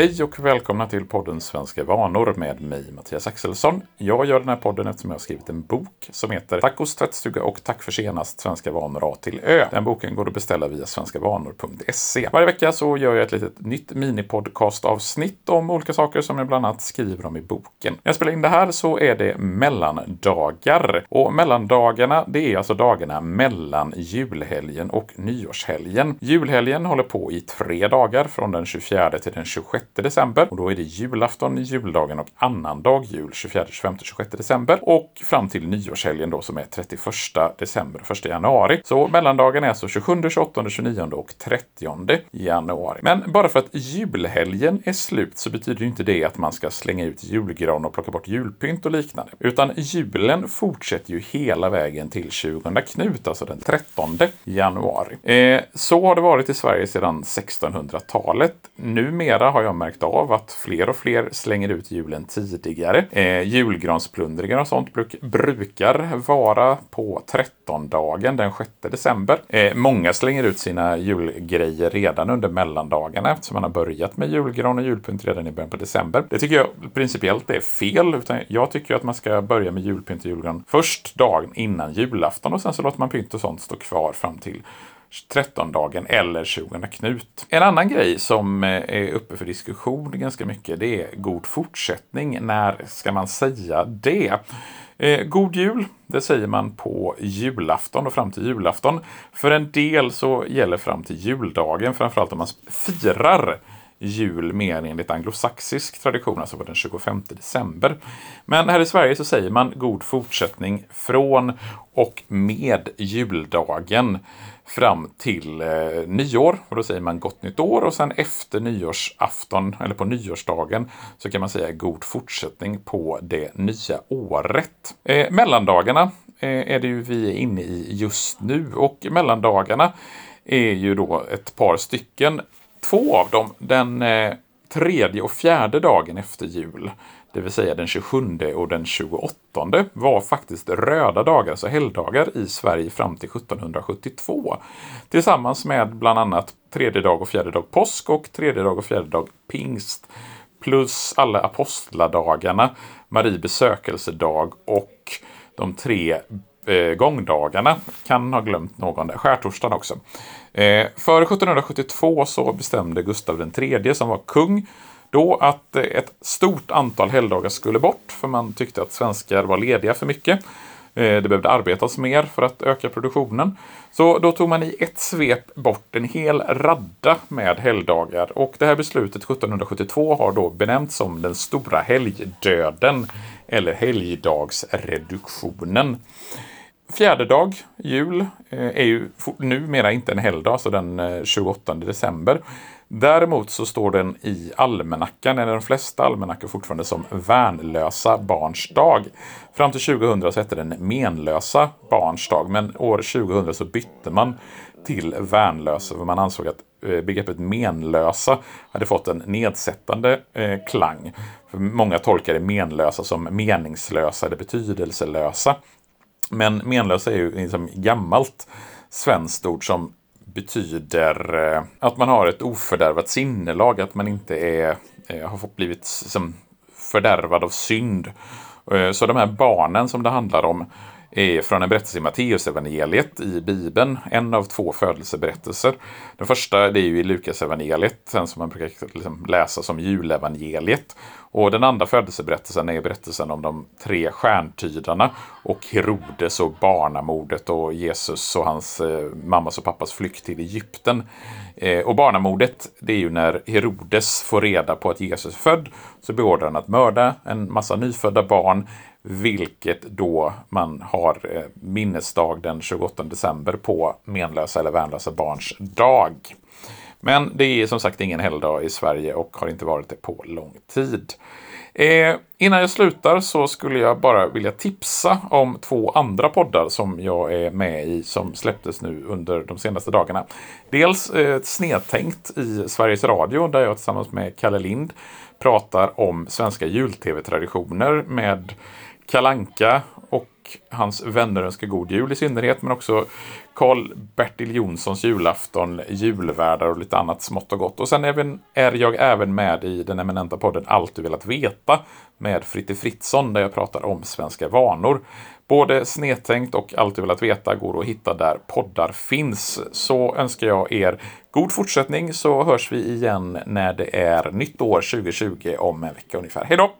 Hej och välkomna till podden Svenska vanor med mig Mattias Axelsson. Jag gör den här podden eftersom jag har skrivit en bok som heter Tacos tvättstuga och Tack för senast Svenska vanor A till Ö. Den boken går att beställa via svenskavanor.se. Varje vecka så gör jag ett litet nytt minipodcastavsnitt om olika saker som jag bland annat skriver om i boken. När jag spelar in det här så är det mellandagar. Och mellandagarna, det är alltså dagarna mellan julhelgen och nyårshelgen. Julhelgen håller på i tre dagar från den 24 till den 26 december. Och då är det julafton, juldagen och annandag jul 24, 25, 26 december. Och fram till nyårshelgen då som är 31 december och 1 januari. Så mellandagen är alltså 27, 28, 29 och 30 januari. Men bara för att julhelgen är slut så betyder inte det att man ska slänga ut julgran och plocka bort julpynt och liknande. Utan julen fortsätter ju hela vägen till 20 Knut, alltså den 13 januari. Eh, så har det varit i Sverige sedan 1600-talet. Numera har jag märkt av att fler och fler slänger ut julen tidigare. Eh, julgransplundringar och sånt bruk, brukar vara på 13-dagen den 6 december. Eh, många slänger ut sina julgrejer redan under mellandagarna eftersom man har börjat med julgran och julpynt redan i början på december. Det tycker jag principiellt är fel. Utan jag tycker att man ska börja med julpynt och julgran först dagen innan julafton och sen så låter man pynt och sånt stå kvar fram till 13-dagen eller 20 Knut. En annan grej som eh, är uppe för diskussion ganska mycket det är god fortsättning. När ska man säga det? Eh, god jul, det säger man på julafton och fram till julafton. För en del så gäller fram till juldagen, framförallt om man firar jul mer enligt anglosaxisk tradition, alltså på den 25 december. Men här i Sverige så säger man god fortsättning från och med juldagen fram till eh, nyår. Och då säger man gott nytt år och sen efter nyårsafton, eller på nyårsdagen, så kan man säga god fortsättning på det nya året. Eh, mellandagarna eh, är det ju vi är inne i just nu och mellandagarna är ju då ett par stycken. Två av dem, den eh, tredje och fjärde dagen efter jul, det vill säga den 27 och den 28, var faktiskt röda dagar, alltså helgdagar i Sverige fram till 1772. Tillsammans med bland annat tredje dag och fjärde dag påsk och tredje dag och fjärde dag pingst. Plus alla apostladagarna, Marie besökelsedag och de tre eh, gångdagarna. Kan ha glömt någon där. Skärtorsdagen också. Eh, före 1772 så bestämde Gustav III som var kung då att eh, ett stort antal helgdagar skulle bort för man tyckte att svenskar var lediga för mycket. Eh, det behövde arbetas mer för att öka produktionen. Så då tog man i ett svep bort en hel radda med helgdagar och det här beslutet 1772 har då benämnts som den stora helgdöden eller helgdagsreduktionen. Fjärdedag jul, eh, är ju numera inte en helgdag, så den eh, 28 december. Däremot så står den i almanackan, eller de flesta almanackor fortfarande som värnlösa barns dag. Fram till 2000 så hette den menlösa barns dag, men år 2000 så bytte man till värnlösa, för man ansåg att eh, begreppet menlösa hade fått en nedsättande eh, klang. För många tolkade menlösa som meningslösa eller betydelselösa. Men menlösa är ju liksom gammalt svenskt ord som betyder eh, att man har ett ofördärvat sinnelag, att man inte är, eh, har fått blivit som fördärvad av synd. Eh, så de här barnen som det handlar om är från en berättelse i Matteusevangeliet i Bibeln. En av två födelseberättelser. Den första det är ju i Lukasevangeliet, den som man brukar liksom läsa som julevangeliet. Och den andra födelseberättelsen är berättelsen om de tre stjärntydarna och Herodes och barnamordet och Jesus och hans eh, mammas och pappas flykt till Egypten. Eh, och barnamordet, det är ju när Herodes får reda på att Jesus är född så beordrar han att mörda en massa nyfödda barn vilket då man har eh, minnesdag den 28 december på menlösa eller värnlösa barns dag. Men det är som sagt ingen helgdag i Sverige och har inte varit det på lång tid. Eh, innan jag slutar så skulle jag bara vilja tipsa om två andra poddar som jag är med i som släpptes nu under de senaste dagarna. Dels eh, Snedtänkt i Sveriges Radio där jag tillsammans med Kalle Lind pratar om svenska jul-tv-traditioner med Kalanka och och hans vänner önskar god jul i synnerhet, men också Karl-Bertil Jonssons julafton, julvärdar och lite annat smått och gott. Och sen även, är jag även med i den eminenta podden Allt du velat veta med Fritte Fritzson där jag pratar om svenska vanor. Både Snedtänkt och Allt du velat veta går att hitta där poddar finns. Så önskar jag er god fortsättning så hörs vi igen när det är nytt år 2020 om en vecka ungefär. Hej då!